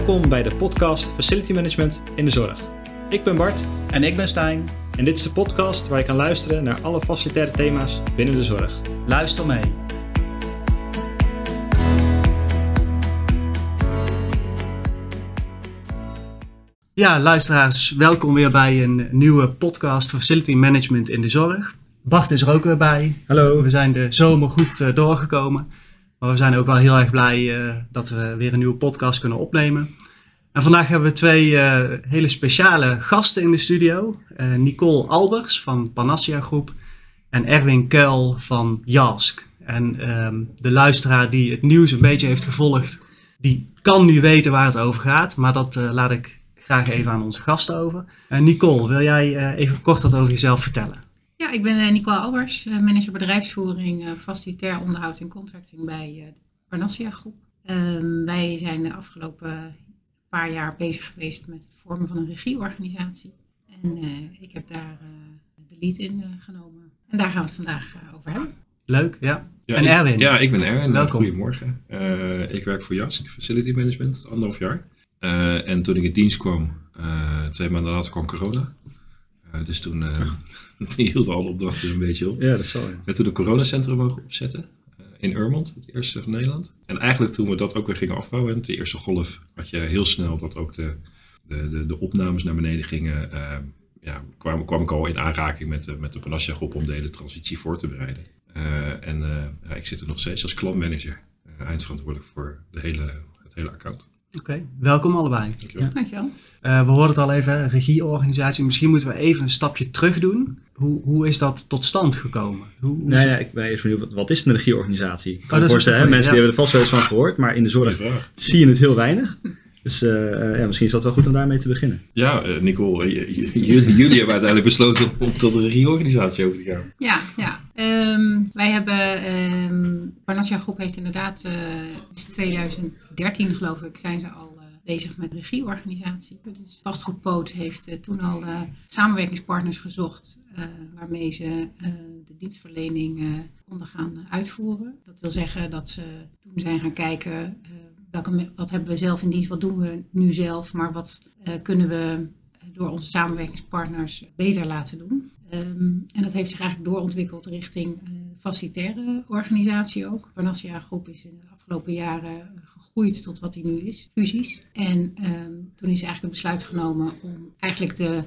Welkom bij de podcast Facility Management in de Zorg. Ik ben Bart En ik ben Stijn. en dit is de podcast waar je kan luisteren naar alle facilitaire thema's binnen de zorg. Luister mee. Ja, luisteraars, welkom weer bij een nieuwe podcast Facility Management in de Zorg. Bart is er ook weer bij. Hallo. We zijn de zomer goed eh, doorgekomen. Maar we zijn ook wel heel erg blij eh, dat we weer een nieuwe podcast kunnen opnemen. En vandaag hebben we twee eh, hele speciale gasten in de studio. Eh, Nicole Albers van Panacea Groep en Erwin Kuil van Jask. En ehm, de luisteraar die het nieuws een beetje heeft gevolgd, die kan nu weten waar het over gaat. Maar dat laat ik graag even aan onze gasten over. Nicole, wil jij even kort wat over jezelf vertellen? Ja, ik ben eh, Nicole Albers, eh, manager bedrijfsvoering, eh, facilitair onderhoud en contracting bij eh, de Parnassia Groep. Ehm, wij zijn de afgelopen paar jaar bezig geweest met het vormen van een regieorganisatie. En eh, ik heb daar eh, de lead in eh, genomen. En daar gaan we het vandaag eh, over hebben. Leuk, ja. Ja, En ik- Erwin? Ja, ik ben Erwin. Welkom. Goedemorgen. Eh, ik werk voor JASK, Facility Management, anderhalf jaar. Eh, en toen ik in dienst kwam, eh, twee maanden later kwam corona. Eh, dus toen toen hielden alle opdrachten een beetje op. Ja, dat zal je. We hebben toen een coronacentrum mogen opzetten eh, in Urmond, het eerste van Nederland. En eigenlijk toen we dat ook weer gingen afbouwen, en de eerste golf, had je heel snel dat ook de, de, de, de opnames naar beneden gingen. eh, ja, kwam, kwam ik al in aanraking met de, met de groep om de hele transitie voor te bereiden. Eh, en eh, ja, ik zit er nog steeds als klantmanager, eindverantwoordelijk voor de hele, het hele account. Oké, welkom allebei. Dankjewel. Dankjewel. Eh, we hoorden het al even, regieorganisatie. Misschien moeten we even een stapje terug doen. Hoe, hoe is dat tot stand gekomen? Hoe, hoe Nou ja, ik ben eerst benieuwd, wat, wat is een regieorganisatie? Ik dat kan me voorstellen, hè, mensen ja. die hebben er vast wel eens van gehoord, maar in de zorg zie je het heel weinig. Dus eh, eh, ja, misschien is dat wel goed om daarmee te beginnen. Ja, Nicole, jullie hebben uiteindelijk besloten om tot een regieorganisatie over te gaan. Ja, ja. Ehm, wij hebben, ehm Parnassia Groep heeft inderdaad, eh sinds 2013 geloof ik, zijn ze al eh, bezig met regieorganisatie. Dus Vastgoed Poot heeft eh, toen al samenwerkingspartners gezocht waarmee ze de dienstverlening konden gaan uitvoeren. Dat wil zeggen dat ze toen zijn gaan kijken, wat hebben we zelf in dienst, wat doen we nu zelf, maar wat kunnen we door onze samenwerkingspartners beter laten doen. Ehm, en dat heeft zich eigenlijk doorontwikkeld richting eh facilitaire organisatie ook. Parnassia Groep is in de afgelopen jaren eh, gegroeid tot wat hij nu is, fusies. En ehm, toen is eigenlijk het besluit genomen om eigenlijk de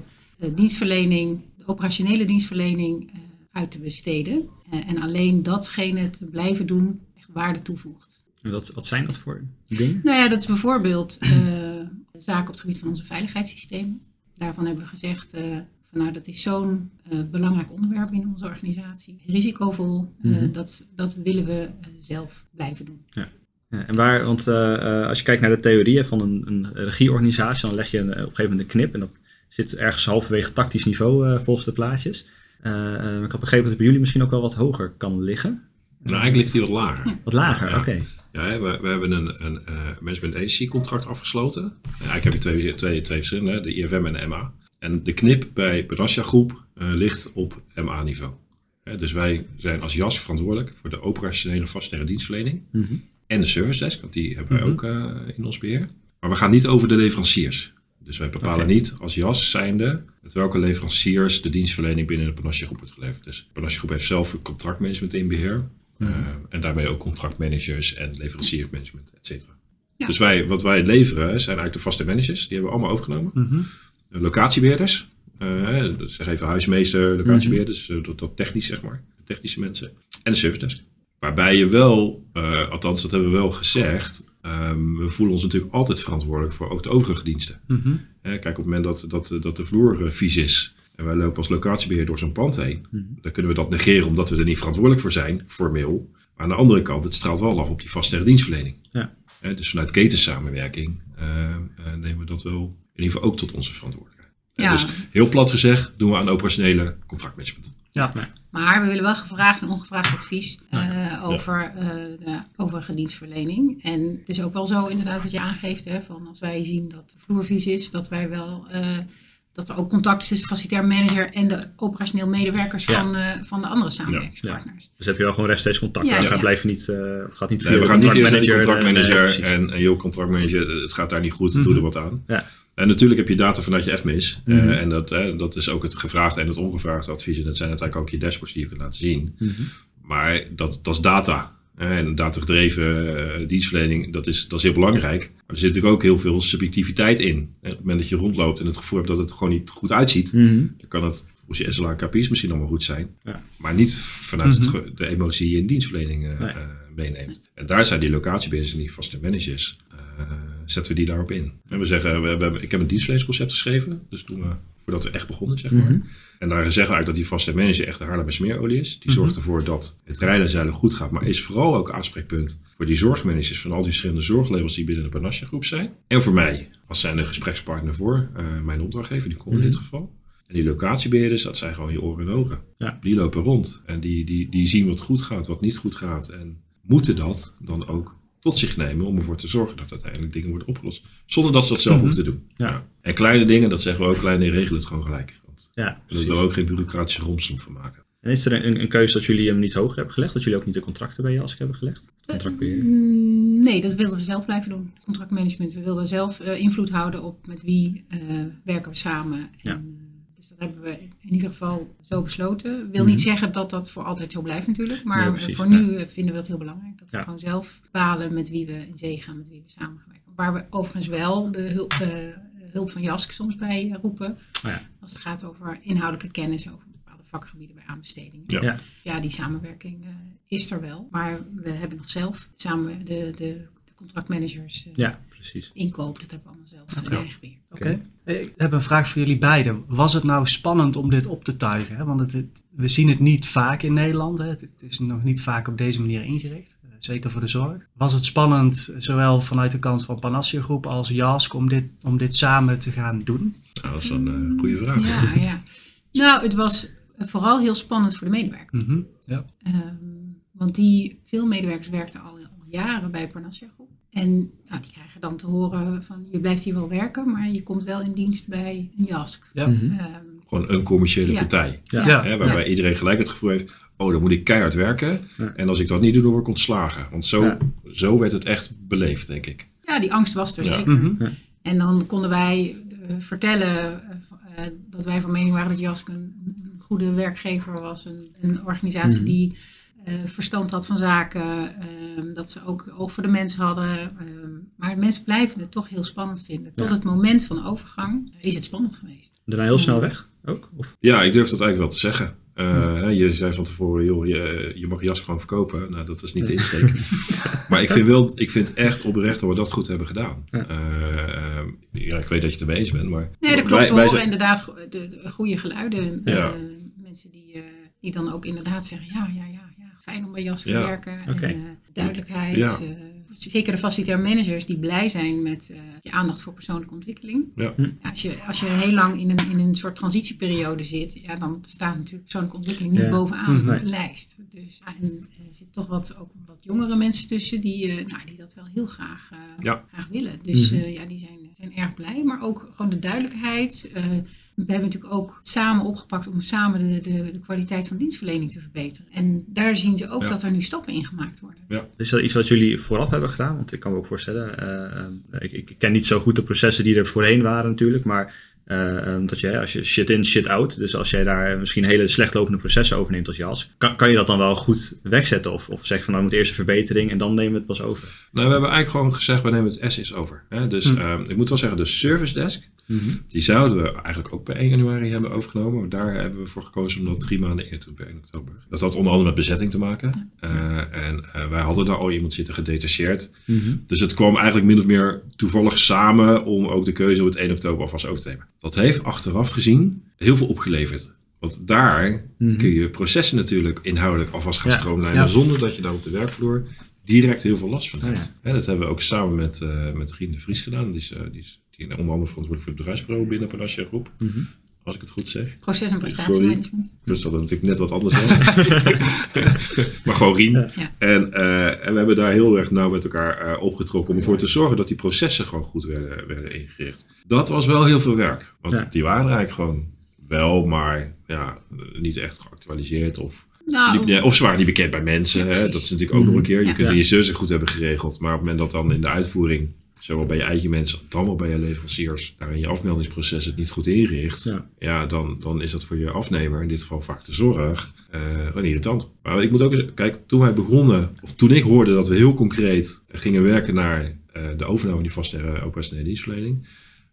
dienstverlening, de operationele dienstverlening eh, uit te besteden. En alleen datgene te blijven doen, echt waarde toevoegt. En Wat, wat zijn dat voor dingen? Nou ja, dat is bijvoorbeeld zaken op het gebied van onze veiligheidssystemen. Daarvan hebben we gezegd, van, nou, dat is zo'n eh, belangrijk onderwerp in onze organisatie. Risicovol, eh, Mhm. dat, dat willen we eh, zelf blijven doen. Ja, en waar, want eh, eh, als je kijkt naar de theorieën van een, een regieorganisatie, dan leg je een, op een gegeven moment een knip en dat zit ergens halverwege tactisch niveau eh, volgens de plaatjes. Ik had begrepen dat het bij jullie misschien ook wel wat hoger kan liggen. Nou, eigenlijk ligt hij wat lager. Wat lager, Ja. oké. Ja, we, we hebben een, een eh, management agency contract afgesloten. Ja, eigenlijk heb je twee, twee, twee verschillende, hè, de IFM en de MA. En de knip bij Panacea Groep eh, ligt op MA-niveau. dus wij zijn als JAS verantwoordelijk voor de operationele vaststellende dienstverlening. Mhm. En de service desk, want die hebben wij Mhm. ook eh, in ons beheer. Maar we gaan niet over de leveranciers. Dus wij bepalen niet als JAS zijnde met welke leveranciers de dienstverlening binnen de Panacea Groep wordt geleverd. Dus Panacea Groep heeft zelf een contractmanagement in beheer. Mhm. Eh, en daarmee ook contractmanagers en leveranciersmanagement, et cetera. Ja. Dus wij, wat wij leveren zijn eigenlijk de vaste managers. Die hebben we allemaal overgenomen. De locatiebeheerders. eh, dus zeg even huismeester, locatiebeheerders. eh, dat, dat technisch zeg maar. Technische mensen. En de service desk. Waarbij je wel, eh, althans dat hebben we wel gezegd. ehm, we voelen ons natuurlijk altijd verantwoordelijk voor ook de overige diensten. Mhm. Eh, kijk, op het moment dat, dat, dat de vloer eh, vies is en wij lopen als locatiebeheer door zo'n pand heen, Mhm. dan kunnen we dat negeren omdat we er niet verantwoordelijk voor zijn, formeel. Maar aan de andere kant, het straalt wel af op die vaste dienstverlening. Ja. Eh, dus vanuit ketensamenwerking eh, eh, nemen we dat wel in ieder geval ook tot onze verantwoordelijkheid. Ja. Dus heel plat gezegd doen we aan operationele contractmanagement. Ja. Maar we willen wel gevraagd en ongevraagd advies eh, over eh, de overige dienstverlening. En het is ook wel zo inderdaad wat je aangeeft, hè, van als wij zien dat de vloer vies is, dat wij wel eh, dat er ook contact is tussen facilitair manager en de operationeel medewerkers Ja. van, eh, van de andere samenwerkingspartners. Dus heb je wel gewoon rechtstreeks contact. Ja, Ja, ja. gaat blijven niet, eh, of gaat niet Nee, we de gaan niet contractmanager, contractmanager nee, en, en joh, contractmanager, het gaat daar niet goed, doe Mhm. er wat aan. Ja. En natuurlijk heb je data vanuit je FMIS. eh, Mhm. en dat, dat is ook het gevraagde en het ongevraagde advies. En dat zijn uiteindelijk ook je dashboards die je kunt laten zien. Mhm. Maar dat, dat is data. Eh, En datagedreven eh, dienstverlening, dat is, dat is heel belangrijk. Maar er zit natuurlijk ook heel veel subjectiviteit in. En op het moment dat je rondloopt en het gevoel hebt dat het gewoon niet goed uitziet, Mhm. dan kan het volgens je SLA KPI's misschien allemaal goed zijn. Ja. Maar niet vanuit het de emotie die je in dienstverlening Nee. meeneemt. En daar zijn die locatiebeheerders en die vaste managers, zetten we die daarop in. En we zeggen, we, hebben, ik heb een dienstverleningsconcept geschreven. Dus toen we, voordat we echt begonnen, zeg maar. Mhm. En daar zeggen we eigenlijk dat die vaste manager echt de Haarlem smeerolie is. Die Mhm. zorgt ervoor dat het rijden en zeilen goed gaat. Maar is vooral ook aanspreekpunt voor die zorgmanagers van al die verschillende zorglabels die binnen de Panassia groep zijn. En voor mij als zijn de gesprekspartner voor eh, mijn opdrachtgever, die kon in Mhm. dit geval. En die locatiebeheerders, dat zijn gewoon je oren en ogen. Ja. Die lopen rond en die, die, die zien wat goed gaat, wat niet goed gaat. En moeten dat dan ook tot zich nemen om ervoor te zorgen dat uiteindelijk dingen worden opgelost. Zonder dat ze dat zelf Mhm. hoeven te doen. Ja. En kleine dingen, dat zeggen we ook, kleine regelen het gewoon gelijk. Want Ja, we er ook geen bureaucratische romslomp van maken. En is er een, een keuze dat jullie hem niet hoger hebben gelegd? Dat jullie ook niet de contracten bij JASC hebben gelegd? Contractbeheer? Mm, Nee, dat wilden we zelf blijven doen. Contractmanagement. We wilden zelf eh, invloed houden op met wie eh, werken we samen. En, Ja. Dus dat hebben we in ieder geval zo besloten. Wil Mhm. niet zeggen dat dat voor altijd zo blijft natuurlijk. Maar Nee, voor nu vinden we dat heel belangrijk. Dat we gewoon zelf bepalen met wie we in zee gaan, met wie we samen gaan werken. Waar we overigens wel de hulp, eh, hulp van JASK soms bij eh, roepen. Oh ja. Als het gaat over inhoudelijke kennis over bepaalde vakgebieden bij aanbestedingen. Ja. Ja. Ja, die samenwerking eh, is er wel. Maar we hebben nog zelf samen de, de, de contractmanagers Ja, precies. inkoop. Dat hebben we allemaal zelf beheer. Oké. Ik heb een vraag voor jullie beiden. Was het nou spannend om dit op te tuigen? Hè? Want het, het- we zien het niet vaak in Nederland. Hè? Het, het is nog niet vaak op deze manier ingericht. eh, Zeker voor de zorg. Was het spannend, zowel vanuit de kant van Panassia Groep als JASC, om dit, om dit samen te gaan doen? Nou, dat is een eh, goede vraag. Ja, ja. Nou, het was vooral heel spannend voor de medewerker. Mhm. Ja. Ehm, want die, veel medewerkers werkten al, al jaren bij Parnassia Groep. En nou, die krijgen dan te horen van je blijft hier wel werken, maar je komt wel in dienst bij een JASK. Ja. Mhm. Ehm, Gewoon een commerciële Ja. partij. Ja. Hè, waarbij iedereen gelijk het gevoel heeft, oh dan moet ik keihard werken. Ja. En als ik dat niet doe, dan word ik ontslagen. Want zo, Ja. zo werd het echt beleefd, denk ik. ja, die angst was er Ja. zeker. Mhm. En dan konden wij eh, vertellen eh, dat wij van mening waren dat JASK een, een goede werkgever was. Een, een organisatie Mhm. die verstand had van zaken. ehm, dat ze ook oog voor de mens hadden. ehm, maar mensen blijven het toch heel spannend vinden. Tot Ja. het moment van de overgang is het spannend geweest. Daarna heel snel weg ook? Of? Ja, ik durf dat eigenlijk wel te zeggen. Eh, hè, Je zei van tevoren, joh, je, je mag je jas gewoon verkopen. Nou, dat is niet de insteek. maar ik vind, wel, ik vind echt oprecht dat we dat goed hebben gedaan. Ja. Eh, eh, ja, ik weet dat je het ermee eens bent, maar... Nee, dat klopt. wij- we wij horen zijn- inderdaad go- de, de goede geluiden. Ja. Eh, mensen die, eh, die dan ook inderdaad zeggen, ja, ja, ja fijn om bij JAS te Ja. werken. En, eh, duidelijkheid. Ja. eh, zeker de facilitair managers die blij zijn met eh, je aandacht voor persoonlijke ontwikkeling. Ja. Hm. Ja, als, je, als je heel lang in een, in een soort transitieperiode zit, ja, dan staat natuurlijk persoonlijke ontwikkeling niet Ja. bovenaan Hm, nee. op de lijst. Dus, ja, en er zitten toch wat, ook wat jongere mensen tussen die, eh, nou, die dat wel heel graag, eh, Ja. graag willen. Dus Mhm. eh, ja, die zijn, zijn erg blij. Maar ook gewoon de duidelijkheid. eh, we hebben natuurlijk ook samen opgepakt om samen de, de, de kwaliteit van dienstverlening te verbeteren. En daar zien ze ook Ja. dat er nu stappen in gemaakt worden. Is dat iets wat jullie vooraf hebben gedaan? Want ik kan me ook voorstellen, eh, eh, ik, ik ken niet zo goed de processen die er voorheen waren natuurlijk, maar eh, eh, dat je, als je shit in, shit out, dus als jij daar misschien hele slecht lopende processen overneemt als jas, kan, kan je dat dan wel goed wegzetten? Of, of zeg van nou, we moeten eerst een verbetering en dan nemen we het pas over? Nou, we hebben eigenlijk gewoon gezegd, we nemen het SIS over. Hè? Dus Hm. eh, ik moet wel zeggen, de service desk, die zouden we eigenlijk ook bij 1 januari hebben overgenomen. Maar daar hebben we voor gekozen om dat drie maanden eerder te doen, bij 1 oktober. Dat had onder andere met bezetting te maken. Eh, en eh, wij hadden daar al iemand zitten gedetacheerd. Dus het kwam eigenlijk min of meer toevallig samen om ook de keuze om het 1 oktober alvast over te nemen. Dat heeft achteraf gezien heel veel opgeleverd. Want daar Mhm. kun je processen natuurlijk inhoudelijk alvast gaan Ja. stroomlijnen. Ja. Zonder dat je daar op de werkvloer direct heel veel last van Oh, hebt. Dat hebben we ook samen met, eh met Rien de Vries gedaan. Die is, die is die onder andere verantwoordelijk voor het bedrijfsbureau binnen Panassia Groep. Mhm. als ik het goed zeg. Proces- en prestatiemanagement. Dus dat het natuurlijk net wat anders was. maar gewoon Rien. Ja. En, eh, en we hebben daar heel erg nauw met elkaar eh, opgetrokken om ervoor te zorgen dat die processen gewoon goed werden, werden ingericht. Dat was wel heel veel werk. Want Ja. die waren eigenlijk gewoon wel, maar ja, niet echt geactualiseerd. Of, Nou, niet- of ze waren niet bekend bij mensen. Ja, hè. precies. Dat is natuurlijk ook nog een keer. Je Ja. kunt je zussen goed hebben geregeld. Maar op het moment dat dan in de uitvoering, zowel bij je eigen mensen, dan wel bij je leveranciers, daar in je afmeldingsproces het niet goed inricht, Ja. ja, dan, dan is dat voor je afnemer, in dit geval vaak de zorg, eh een irritant. Maar ik moet ook eens, kijk, toen wij begonnen, of toen ik hoorde dat we heel concreet gingen werken naar eh, de overname van die vaste operationele dienstverlening,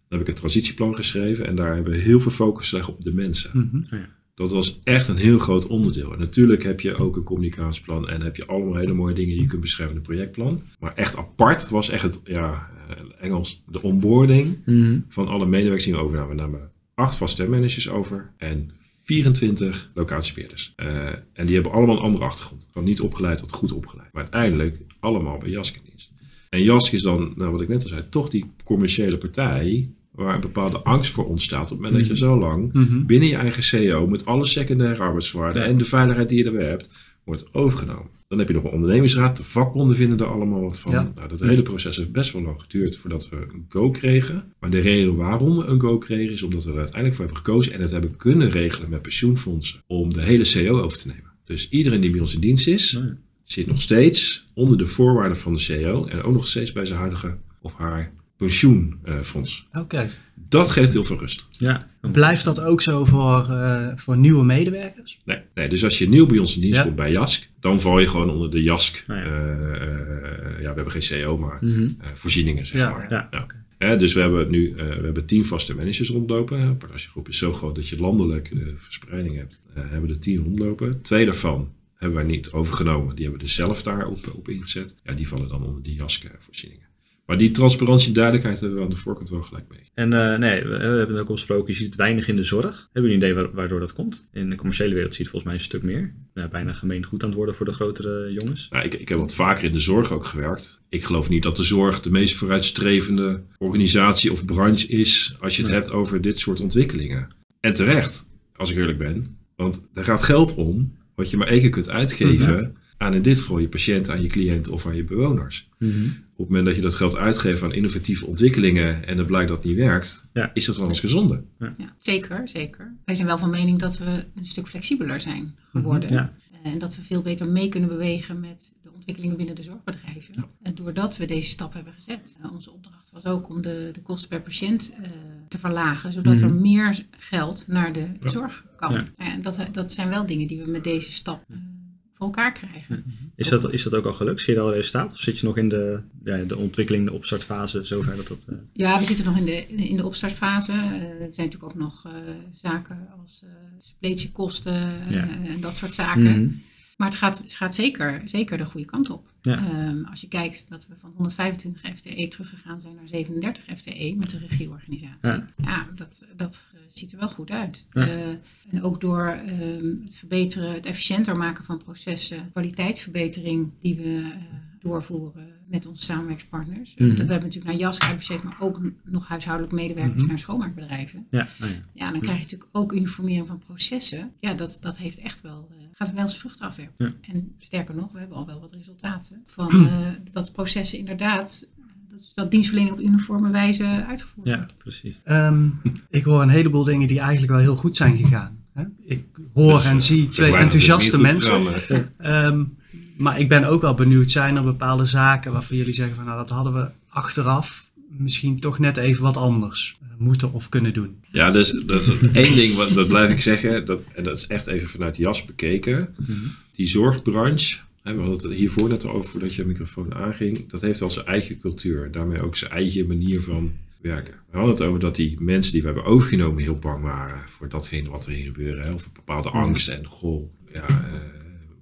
dan heb ik een transitieplan geschreven en daar hebben we heel veel focus gelegd op de mensen. Mhm. Dat was echt een heel groot onderdeel. En natuurlijk heb je ook een communicatieplan en heb je allemaal hele mooie dingen die je kunt beschrijven in een projectplan. Maar echt apart was echt het, ja, eh, Engels, de onboarding Mhm. van alle medewerkers die we overnamen. We namen acht vaste managers over en 24 locatiebeheerders. Eh, en die hebben allemaal een andere achtergrond. Van niet opgeleid tot goed opgeleid. Maar uiteindelijk allemaal bij Jask in dienst. En Jask is dan, nou wat ik net al zei, toch die commerciële partij waar een bepaalde angst voor ontstaat op het moment dat je zo lang Mhm. binnen je eigen CEO met alle secundaire arbeidsvoorwaarden Ja. en de veiligheid die je erbij hebt, wordt overgenomen. Dan heb je nog een ondernemingsraad, de vakbonden vinden er allemaal wat van. Ja. Nou, dat hele proces heeft best wel lang geduurd voordat we een go kregen. Maar de reden waarom we een go kregen is omdat we er uiteindelijk voor hebben gekozen en het hebben kunnen regelen met pensioenfondsen om de hele CEO over te nemen. Dus iedereen die bij ons in dienst is, zit nog steeds onder de voorwaarden van de CEO en ook nog steeds bij zijn huidige of haar pensioenfonds. Oké. Dat geeft heel veel rust. Ja. Blijft dat ook zo voor, eh, voor nieuwe medewerkers? Nee, nee, dus als je nieuw bij ons in dienst Ja. komt bij Jask, dan val je gewoon onder de Jask. Nou ja. eh, eh, ja, we hebben geen CEO, maar Mhm. voorzieningen, zeg Ja, maar. ja. Dus we hebben nu we hebben tien vaste managers rondlopen. De Partasjegroep is zo groot dat je landelijk verspreiding hebt. Eh, hebben we er tien rondlopen. Twee daarvan hebben wij niet overgenomen. Die hebben we dus zelf daarop op ingezet. Ja, die vallen dan onder die Jask-voorzieningen. Maar die transparantie en duidelijkheid hebben we aan de voorkant wel gelijk mee. En eh, nee, we, we hebben het ook al besproken, je ziet het weinig in de zorg. Hebben jullie een idee waar- waardoor dat komt? In de commerciële wereld zie je het volgens mij een stuk meer. Ja, bijna gemeen goed aan het worden voor de grotere jongens. Nou, ik, ik heb wat vaker in de zorg ook gewerkt. Ik geloof niet dat de zorg de meest vooruitstrevende organisatie of branche is als je het Nee. hebt over dit soort ontwikkelingen. En terecht, als ik eerlijk ben. Want er gaat geld om wat je maar één keer kunt uitgeven aan in dit geval je patiënt, aan je cliënt of aan je bewoners. Op het moment dat je dat geld uitgeeft aan innovatieve ontwikkelingen en het blijkt dat het niet werkt, Ja. is dat wel eens gezonde. Ja, zeker, zeker. Wij zijn wel van mening dat we een stuk flexibeler zijn geworden. Ja. En dat we veel beter mee kunnen bewegen met de ontwikkelingen binnen de zorgbedrijven. En doordat we deze stap hebben gezet. Eh, onze opdracht was ook om de, de kosten per patiënt eh, te verlagen. Zodat er Mhm. meer geld naar de Ja. zorg kan. Ja. En dat, dat zijn wel dingen die we met deze stap eh, voor elkaar krijgen. Is dat, is dat ook al gelukt? Zie je al resultaat? Of zit je nog in de, ja, de ontwikkeling, de opstartfase, zover dat dat... eh, Ja, we zitten nog in de, in de opstartfase. Eh, er zijn natuurlijk ook nog eh, zaken als suppletiekosten Ja. en dat soort zaken. mhm. Maar het gaat, het gaat zeker, zeker de goede kant op. Ja. Ehm, als je kijkt dat we van 125 FTE teruggegaan zijn naar 37 FTE met de regieorganisatie. Ja. Ja, dat, dat eh, ziet er wel goed uit. Ja. Eh, en ook door ehm, het verbeteren, het efficiënter maken van processen, kwaliteitsverbetering die we eh, doorvoeren met onze samenwerkspartners. Mhm. We hebben natuurlijk naar JASK uitbesteed, maar ook nog huishoudelijk medewerkers Mhm. naar schoonmaakbedrijven. Ja, nou ja. Ja, dan krijg je natuurlijk ook uniformering van processen. Ja, dat, dat heeft echt wel, eh, gaat wel zijn vruchten afwerpen. Ja. En sterker nog, we hebben al wel wat resultaten van eh, dat processen inderdaad, dat, dat dienstverlening op uniforme wijze uitgevoerd ja, wordt. precies. Ehm, ik hoor een heleboel dingen die eigenlijk wel heel goed zijn gegaan. Hè? Ik hoor Dus, en eh, zie twee enthousiaste mensen. Maar ik ben ook wel benieuwd, zijn er bepaalde zaken waarvan jullie zeggen van nou dat hadden we achteraf misschien toch net even wat anders eh, moeten of kunnen doen. Ja, dus dat, één ding, wat, dat blijf ik zeggen, dat, en dat is echt even vanuit jas bekeken. Die zorgbranche, hè, we hadden het hiervoor net al over voordat je microfoon aanging, dat heeft al zijn eigen cultuur. Daarmee ook zijn eigen manier van werken. We hadden het over dat die mensen die we hebben overgenomen heel bang waren voor datgene wat er ging gebeuren. Hè, of een bepaalde angst en goh, ja, eh,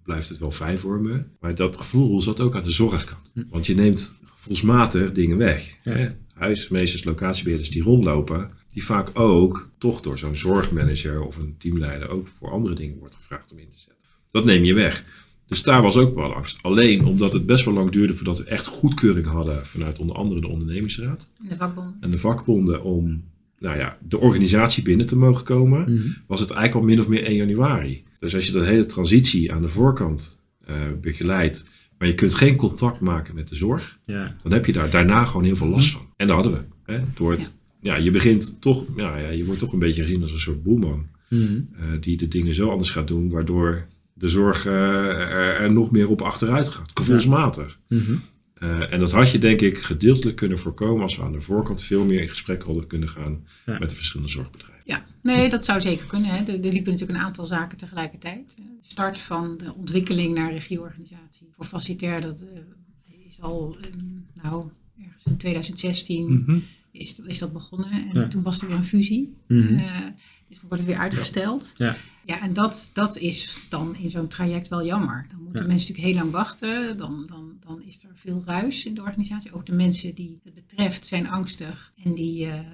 blijft het wel fijn voor me. Maar dat gevoel zat ook aan de zorgkant. Want je neemt gevoelsmatig dingen weg. Ja. Hè? Huismeesters, locatiebeheerders die rondlopen, die vaak ook toch door zo'n zorgmanager of een teamleider ook voor andere dingen wordt gevraagd om in te zetten. Dat neem je weg. Dus daar was ook wel angst. Alleen omdat het best wel lang duurde voordat we echt goedkeuring hadden vanuit onder andere de ondernemingsraad In de vakbonden. en de vakbonden om nou ja, de organisatie binnen te mogen komen, Mhm. was het eigenlijk al min of meer 1 januari. Dus als je dat hele transitie aan de voorkant eh, begeleidt, maar je kunt geen contact maken met de zorg, Ja. dan heb je daar daarna gewoon heel veel last van. En dat hadden we. Hè? Door het, ja. je begint toch, ja, ja, je wordt toch een beetje gezien als een soort boeman. Mhm. eh, die de dingen zo anders gaat doen, waardoor de zorg eh, er, er nog meer op achteruit gaat. Gevoelsmatig. Mhm. Eh, en dat had je denk ik gedeeltelijk kunnen voorkomen als we aan de voorkant veel meer in gesprek hadden kunnen gaan Ja. met de verschillende zorgbedrijven. Ja, nee, dat zou zeker kunnen. Hè. Er, er liepen natuurlijk een aantal zaken tegelijkertijd. De start van de ontwikkeling naar regieorganisatie. Voor facilitair, dat eh, is al, eh, nou, ergens in 2016 Mhm. is, is dat begonnen. En Ja. toen was er weer een fusie. Mhm. Eh, dus dan wordt het weer uitgesteld. Ja. Ja, en dat, dat is dan in zo'n traject wel jammer. Dan moeten Ja. mensen natuurlijk heel lang wachten. Dan, dan, dan is er veel ruis in de organisatie. Ook de mensen die het betreft zijn angstig. En die eh, eh,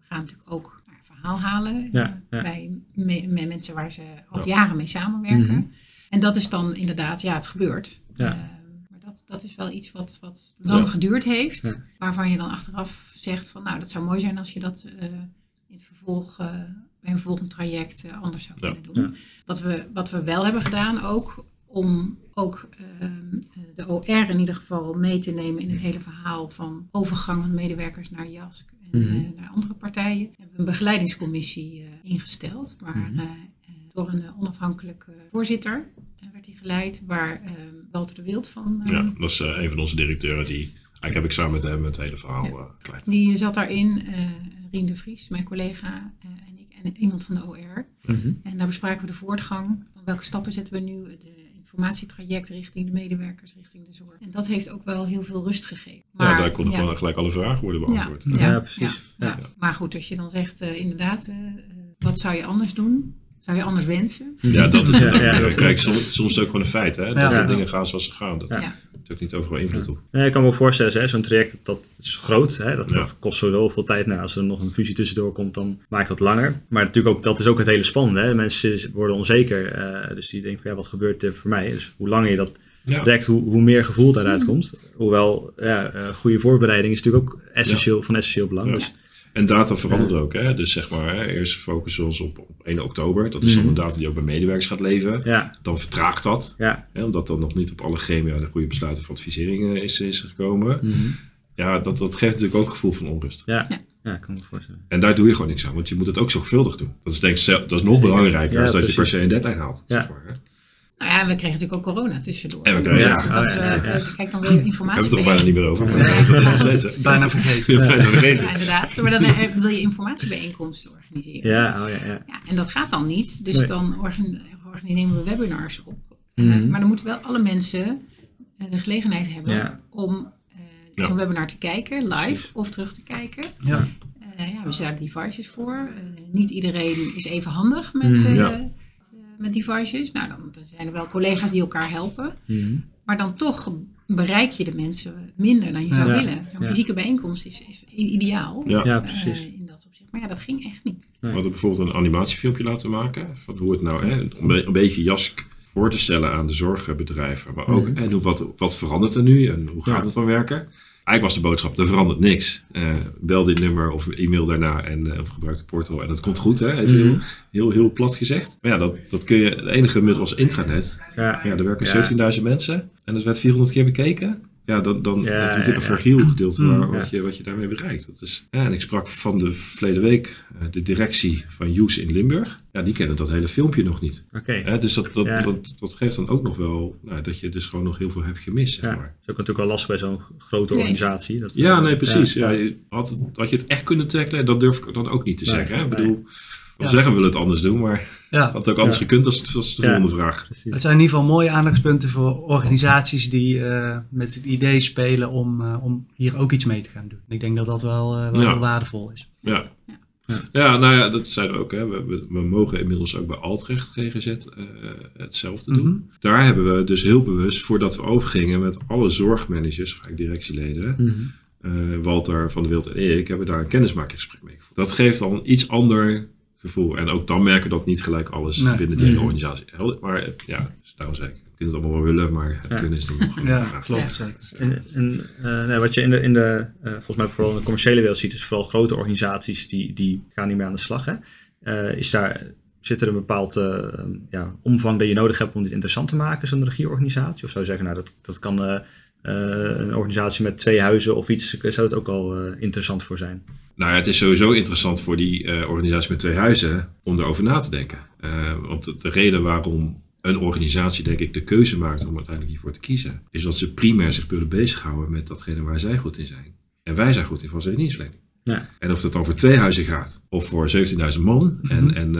gaan natuurlijk ook verhaal halen. Ja, eh, ja. Bij me- met mensen waar ze al Ja. jaren mee samenwerken. Mhm. En dat is dan inderdaad, ja, het gebeurt. Eh, maar dat, dat is wel iets wat, wat lang geduurd heeft. Waarvan je dan achteraf zegt van nou, dat zou mooi zijn als je dat eh, in het vervolg, bij een volgend traject anders zou kunnen doen. Wat, we, wat we wel hebben gedaan ook, om ook ehm, de OR in ieder geval mee te nemen in het hele verhaal van overgang van medewerkers naar JASK en Mhm. eh, naar andere partijen. Hebben we een begeleidingscommissie eh, ingesteld, waar Mhm. eh, eh, door een eh, onafhankelijke voorzitter eh, werd die geleid, waar eh, Walter de Wild van eh, Ja, dat is eh, een van onze directeuren die, eigenlijk heb ik samen met hem het hele verhaal Ja. eh, geleid. Die zat daarin, eh Rien de Vries, mijn collega, eh, en ik en iemand van de OR. Mhm. En daar bespraken we de voortgang. Van welke stappen zetten we nu? Eh, informatietraject richting de medewerkers, richting de zorg. En dat heeft ook wel heel veel rust gegeven. ja, daar konden ja, gewoon gelijk alle vragen worden beantwoord. ja, Ja, precies. ja, Ja. ja. Maar goed, als je dan zegt, eh, inderdaad, eh, wat zou je anders doen? Zou je anders wensen? Ja, dat is Ja, Kijk, soms, soms is het ook gewoon een feit, hè? Dat Ja. de dingen gaan zoals ze gaan. Dat Ja. Ja. ook niet overal invloed op. Nee, ik kan me ook voorstellen, hè, zo'n traject dat is groot. Hè, dat, Ja. dat kost zoveel tijd. Nou, als er nog een fusie tussendoor komt, dan maakt dat langer. Maar natuurlijk ook, dat is ook het hele spannende. Hè. Mensen worden onzeker. eh, dus die denken van ja, wat gebeurt er voor mij? Dus hoe langer je dat Ja. dekt, hoe, hoe meer gevoel daaruit komt. Hoewel, ja, eh, goede voorbereiding is natuurlijk ook essentieel, van essentieel belang. Ja. Dus, En data verandert ook, hè? Dus zeg maar, hè, eerst focussen we ons op, op 1 oktober. Dat is dan Mhm. een data die ook bij medewerkers gaat leven. ja, Dan vertraagt dat, ja. hè, omdat dan nog niet op alle gremia de goede besluiten van advisering eh, is, is gekomen. mhm, Ja, dat, dat geeft natuurlijk ook een gevoel van onrust. ja. Ja. ja, ik kan me voorstellen. En daar doe je gewoon niks aan, want je moet het ook zorgvuldig doen. Dat is denk ik zelf- dat is nog belangrijker Ja, dan dat je per se een deadline haalt. Ja. Zeg maar, hè. Nou ja, we kregen natuurlijk ook corona tussendoor. En we kregen- Ja, Dat, oh dat ja, we, ja. eh, Kijk dan weer We hebben informatie het er bijna niet meer over. Maar dat is. Bijna vergeten. Ja, bijna vergeten. Ja, inderdaad. Maar dan eh, wil je informatiebijeenkomsten organiseren. Ja, oh ja, ja. Ja, en dat gaat dan niet. Dus Nee. dan organ- organ- nemen we webinars op. Eh, Mhm. maar dan moeten wel alle mensen eh, de gelegenheid hebben Ja. om eh, Ja. zo'n webinar te kijken, live Precies. of terug te kijken. Ja. Eh, ja, we zetten daar devices voor. Eh, niet iedereen is even handig met, Mhm. Met devices. Nou, dan, dan zijn er wel collega's die elkaar helpen. Mhm. Maar dan toch bereik je de mensen minder dan je zou Ja. willen. Zo'n Ja. fysieke bijeenkomst is, is ideaal. Ja. Ja, eh, precies. in dat opzicht. Maar ja, dat ging echt niet. We hadden bijvoorbeeld een animatiefilmpje laten maken. Van hoe het nou, hè, om een beetje Jask voor te stellen aan de zorgbedrijven. Maar ook, Mhm. en hoe, wat, wat verandert er nu en hoe gaat Ja. het dan werken? Eigenlijk was de boodschap, er verandert niks. Eh, bel dit nummer of e-mail daarna en, eh, of gebruik de portal. En dat komt goed, hè? Even heel, Mhm. heel, heel plat gezegd. Maar ja, dat, dat kun je, het enige middel was intranet. Ja, Ja, er werken Ja. 17.000 mensen en het werd 400 keer bekeken. Ja, dan, dan Ja, heb je natuurlijk een fragiel gedeelte waar, Mm, wat, je, wat je daarmee bereikt. Dat is, ja, en ik sprak van de verleden week eh, de directie van Joes in Limburg. Ja, die kennen dat hele filmpje nog niet. oké. Hè, dus dat, dat, Ja. dat, dat geeft dan ook nog wel nou, dat je dus gewoon nog heel veel hebt gemist. Zeg Ja, maar. dat is ook natuurlijk wel lastig bij zo'n grote Nee. organisatie. Dat, Ja, nee, precies. Ja, had, had je het echt kunnen tackelen? Dat durf ik dan ook niet te Nee, zeggen. Hè? Ik nee. Ja. zeggen we willen het anders doen, maar Ja. had het ook anders Ja. gekund als, als de Ja. volgende vraag. Precies. Het zijn in ieder geval mooie aandachtspunten voor organisaties die eh, met het idee spelen om, eh, om hier ook iets mee te gaan doen. En ik denk dat dat wel, eh, wel Ja. heel waardevol is. Ja. Ja. Ja. Ja, nou ja, dat zeiden we ook. Hè. We, we, we mogen inmiddels ook bij Altrecht GGZ eh, hetzelfde doen. Mhm. Daar hebben we dus heel bewust, voordat we overgingen met alle zorgmanagers, of eigenlijk directieleden, Mhm. eh, Walter van de Wild en ik, hebben daar een kennismakingsgesprek mee gevoerd. Dat geeft al een iets ander gevoel. En ook dan merken dat niet gelijk alles Nee. binnen die hele Mhm. organisatie. Maar ja, dus daarom zeg ik, je kunt het allemaal wel willen, maar het Ja. kunnen is dan nog een Ja, vraag. klopt. En, en eh, nee, wat je in de, in de eh, volgens mij vooral in de commerciële wereld ziet, is vooral grote organisaties die, die gaan niet meer aan de slag. Hè? Eh, is daar, zit er een bepaald ja, omvang dat je nodig hebt om dit interessant te maken, zo'n regieorganisatie? Of zou je zeggen, nou, dat, dat kan een organisatie met twee huizen of iets, zou dat ook al eh, interessant voor zijn? Nou ja, het is sowieso interessant voor die eh, organisatie met twee huizen om erover na te denken. Eh, want de, de reden waarom een organisatie, denk ik, de keuze maakt om uiteindelijk hiervoor te kiezen, is dat ze primair zich willen bezighouden met datgene waar zij goed in zijn. En wij zijn goed in van dienstverlening. Ja. En of het dan voor twee huizen gaat, of voor 17.000 man en, Mhm. en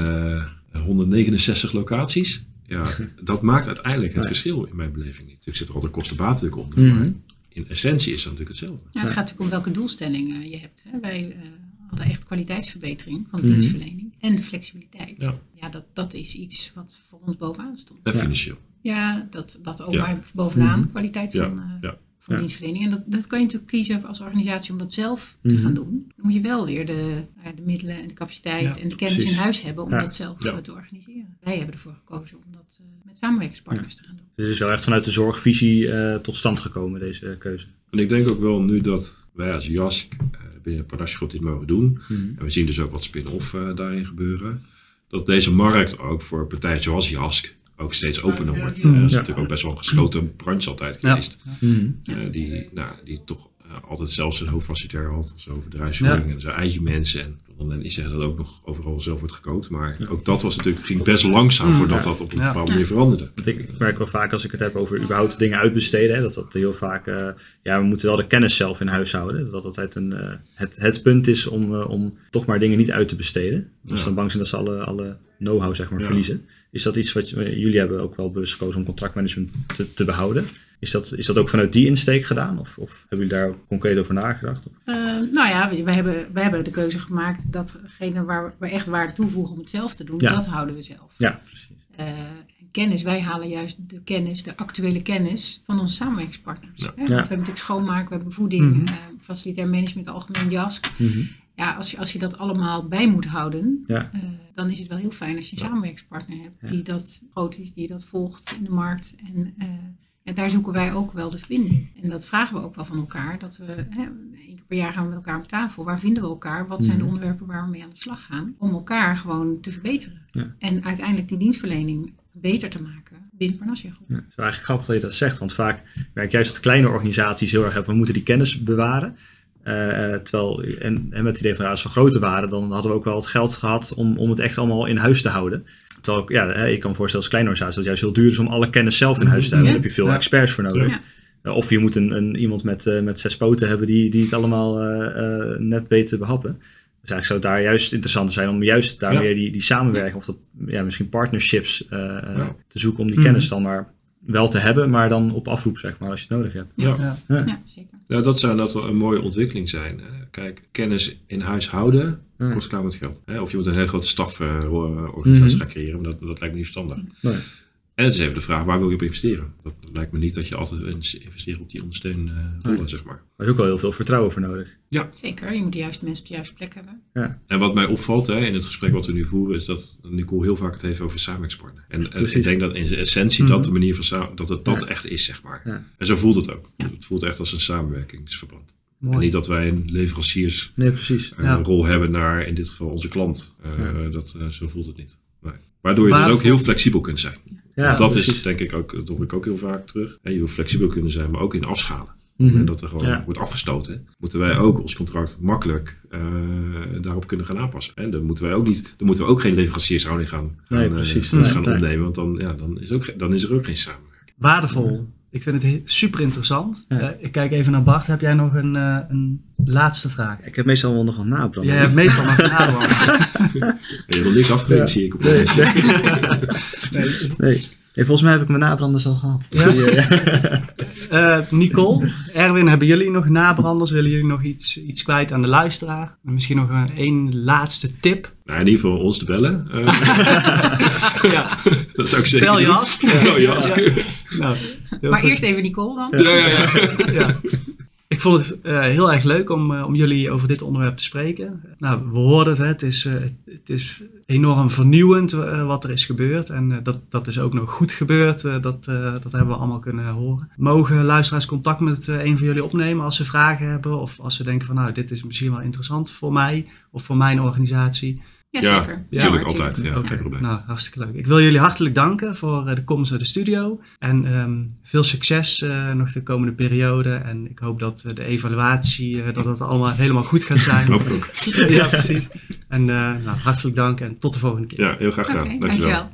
eh, 169 locaties, ja, dat maakt uiteindelijk het Nee. verschil in mijn beleving niet. Natuurlijk zit er altijd kosten-baten natuurlijk onder, Mhm. maar in essentie is dat natuurlijk hetzelfde. Ja, het gaat natuurlijk om welke doelstellingen je hebt. Hè. Wij eh, hadden echt kwaliteitsverbetering van de Mhm. dienstverlening en de flexibiliteit. Ja. Ja, dat, dat is iets wat voor ons bovenaan stond. En Ja. financieel. Ja, dat, dat ook Ja. maar bovenaan, Mhm. kwaliteit Ja, van, eh, ja. Van Ja. dienstverlening. En dat, dat kan je natuurlijk kiezen als organisatie om dat zelf te Mhm. gaan doen. Dan moet je wel weer de, nou ja, de middelen en de capaciteit Ja, en de kennis precies. in huis hebben om Ja. dat zelf Ja. te organiseren. Wij hebben ervoor gekozen om dat eh, met samenwerkingspartners te gaan doen. Dus het is wel echt vanuit de zorgvisie eh, tot stand gekomen, deze keuze. En ik denk ook wel nu dat wij als JASC eh, binnen Parnasgroep dit mogen doen. Mhm. En we zien dus ook wat spin-off eh, daarin gebeuren. Dat deze markt ook voor partijen zoals JASC ook steeds opener wordt. Ja. Eh, dat is Ja. natuurlijk ook best wel een gesloten branche altijd Ja. geweest. Mhm. Eh, die, nou, die toch eh, altijd zelf zijn hoofdfacilitair had. Zo over bedrijfsvoering en zijn eigen mensen. En dan zeggen dat ook nog overal zelf wordt gekookt. Maar ook dat was natuurlijk, ging best langzaam Mm. voordat Ja. dat op een Ja. bepaalde manier veranderde. Want ik, ik merk wel vaak als ik het heb over überhaupt dingen uitbesteden, hè, dat dat heel vaak, eh, ja, we moeten wel de kennis zelf in huis houden. Dat dat altijd een, eh, het, het punt is om, eh, om toch maar dingen niet uit te besteden. Ja. dan bang zijn dat ze alle, alle know-how zeg maar, Ja. verliezen. Is dat iets wat jullie hebben ook wel bewust gekozen om contractmanagement te, te behouden? Is dat, is dat ook vanuit die insteek gedaan? Of, of hebben jullie daar ook concreet over nagedacht? Eh, nou ja, wij, wij hebben, wij hebben de keuze gemaakt datgene waar we echt waarde toevoegen om het zelf te doen, Ja. dat houden we zelf. Ja, precies. Eh, kennis, wij halen juist de kennis, de actuele kennis van onze samenwerkingspartners. Ja. Hè? Want we hebben natuurlijk schoonmaak, we hebben voeding, Mhm. eh, facilitair management, algemeen JASC. Mhm. Ja, als je, als je dat allemaal bij moet houden, Ja. eh, dan is het wel heel fijn als je een Ja. hebt Ja. die dat groot is, die dat volgt in de markt. En ja, daar zoeken wij ook wel de verbinding. En dat vragen we ook wel van elkaar. Dat we hè, één keer per jaar gaan we met elkaar op tafel. Waar vinden we elkaar? Wat zijn de Mhm. onderwerpen waar we mee aan de slag gaan? Om elkaar gewoon te verbeteren. En uiteindelijk die dienstverlening beter te maken binnen Parnassia Groep. Ja, het is wel eigenlijk grappig dat je dat zegt, want vaak merk juist dat kleine organisaties heel erg hebben, we moeten die kennis bewaren. Eh, eh, terwijl, en, en met het idee van ja, als we groter waren, dan hadden we ook wel het geld gehad om, om het echt allemaal in huis te houden. Terwijl ik, ja, hè, ik kan me voorstellen als kleine organisatie dat het juist heel duur is om alle kennis zelf in huis te hebben. Ja. Daar heb je veel Ja. experts voor nodig. Ja. Eh, Of je moet een, een, iemand met, eh, met zes poten hebben die, die het allemaal eh, eh, net weet te behappen. Dus eigenlijk zou het daar juist interessant zijn om juist daar Ja. weer die, die samenwerking of dat, ja, misschien partnerships eh, eh, Ja. te zoeken om die Mhm. kennis dan maar wel te hebben, maar dan op afroep zeg maar als je het nodig hebt. Ja. Ja. Ja, zeker. Ja, dat zou dat wel een mooie ontwikkeling zijn. hè. Kijk, kennis in huis houden Ja. kost klaar met geld. Hè? Of je moet een hele grote staforganisatie Mhm. gaan creëren, maar dat, dat lijkt me niet verstandig. Nee. En het is even de vraag, waar wil je op investeren? Dat lijkt me niet dat je altijd wil investeren op die ondersteun eh, rollen, Nee. zeg maar. Daar is ook wel heel veel vertrouwen voor nodig. Zeker, je moet de juiste mensen op de juiste plek hebben. En wat mij opvalt hè, in het gesprek wat we nu voeren, is dat Nicole heel vaak het heeft over samenwerkingspartner. En, en Precies. ik denk dat in de essentie Mhm. dat de manier van samen, dat het dat Ja. echt is, zeg maar. Ja. En zo voelt het ook. Ja. Het voelt echt als een samenwerkingsverband. En Mooi. niet dat wij een leveranciersrol Nee, precies. Ja. hebben naar, in dit geval, onze klant. Eh, Ja. dat, eh, zo voelt het niet. Nee. Waardoor je dus ook heel flexibel kunt zijn. Ja, dat precies. is denk ik ook, dat hoor ik ook heel vaak terug. Hè, je wil flexibel kunnen zijn, maar ook in afschalen. Mhm. En dat er gewoon Ja. wordt afgestoten. Moeten wij ook ons contract makkelijk eh, daarop kunnen gaan aanpassen. En dan moeten wij ook niet, dan moeten we ook geen leveranciershouding gaan, gaan, Nee, eh, precies. gaan Nee, nee. opnemen. Want dan, ja, dan, is ook, dan is er ook geen samenwerking. Waardevol. Ik vind het he- super interessant. Ja. Eh, ik kijk even naar Bart. Heb jij nog een, eh, een laatste vraag? Ik heb meestal wel nog een nabrand. Jij hebt meestal nog een. En je hebt niks afgevinkt, Ja. zie ik op Nee, de nee. nee. Volgens mij heb ik mijn nabranders al gehad. Ja? Eh, Nicole, Erwin, hebben jullie nog nabranders? Willen jullie nog iets, iets kwijt aan de luisteraar? En misschien nog een één laatste tip. Nou, in ieder geval ons te bellen. Eh, Ja, dat zou ik zeker bel doen. Jas. Bel Jas. Nou, Maar goed. eerst even Nicole dan. Ja, ja, ja. ja. Ik vond het eh, heel erg leuk om, om jullie over dit onderwerp te spreken. Nou, we hoorden het, hè. het is, eh, het het is enorm vernieuwend eh, wat er is gebeurd. En eh, dat, dat is ook nog goed gebeurd. eh, dat, dat hebben we allemaal kunnen horen. Mogen luisteraars contact met een van jullie opnemen als ze vragen hebben? Of als ze denken van nou, dit is misschien wel interessant voor mij of voor mijn organisatie. Ja, Ja, zeker. tuurlijk, hoor, altijd. Ja, Oké, geen probleem. nou hartstikke leuk. Ik wil jullie hartelijk danken voor eh, de komst naar de studio. En ehm, veel succes eh, nog de komende periode. En ik hoop dat eh, de evaluatie, eh, dat het allemaal helemaal goed gaat zijn. Hoop ik ook. ja, precies. En eh, nou, hartelijk dank en tot de volgende keer. Ja, heel graag gedaan. Dankjewel. dankjewel.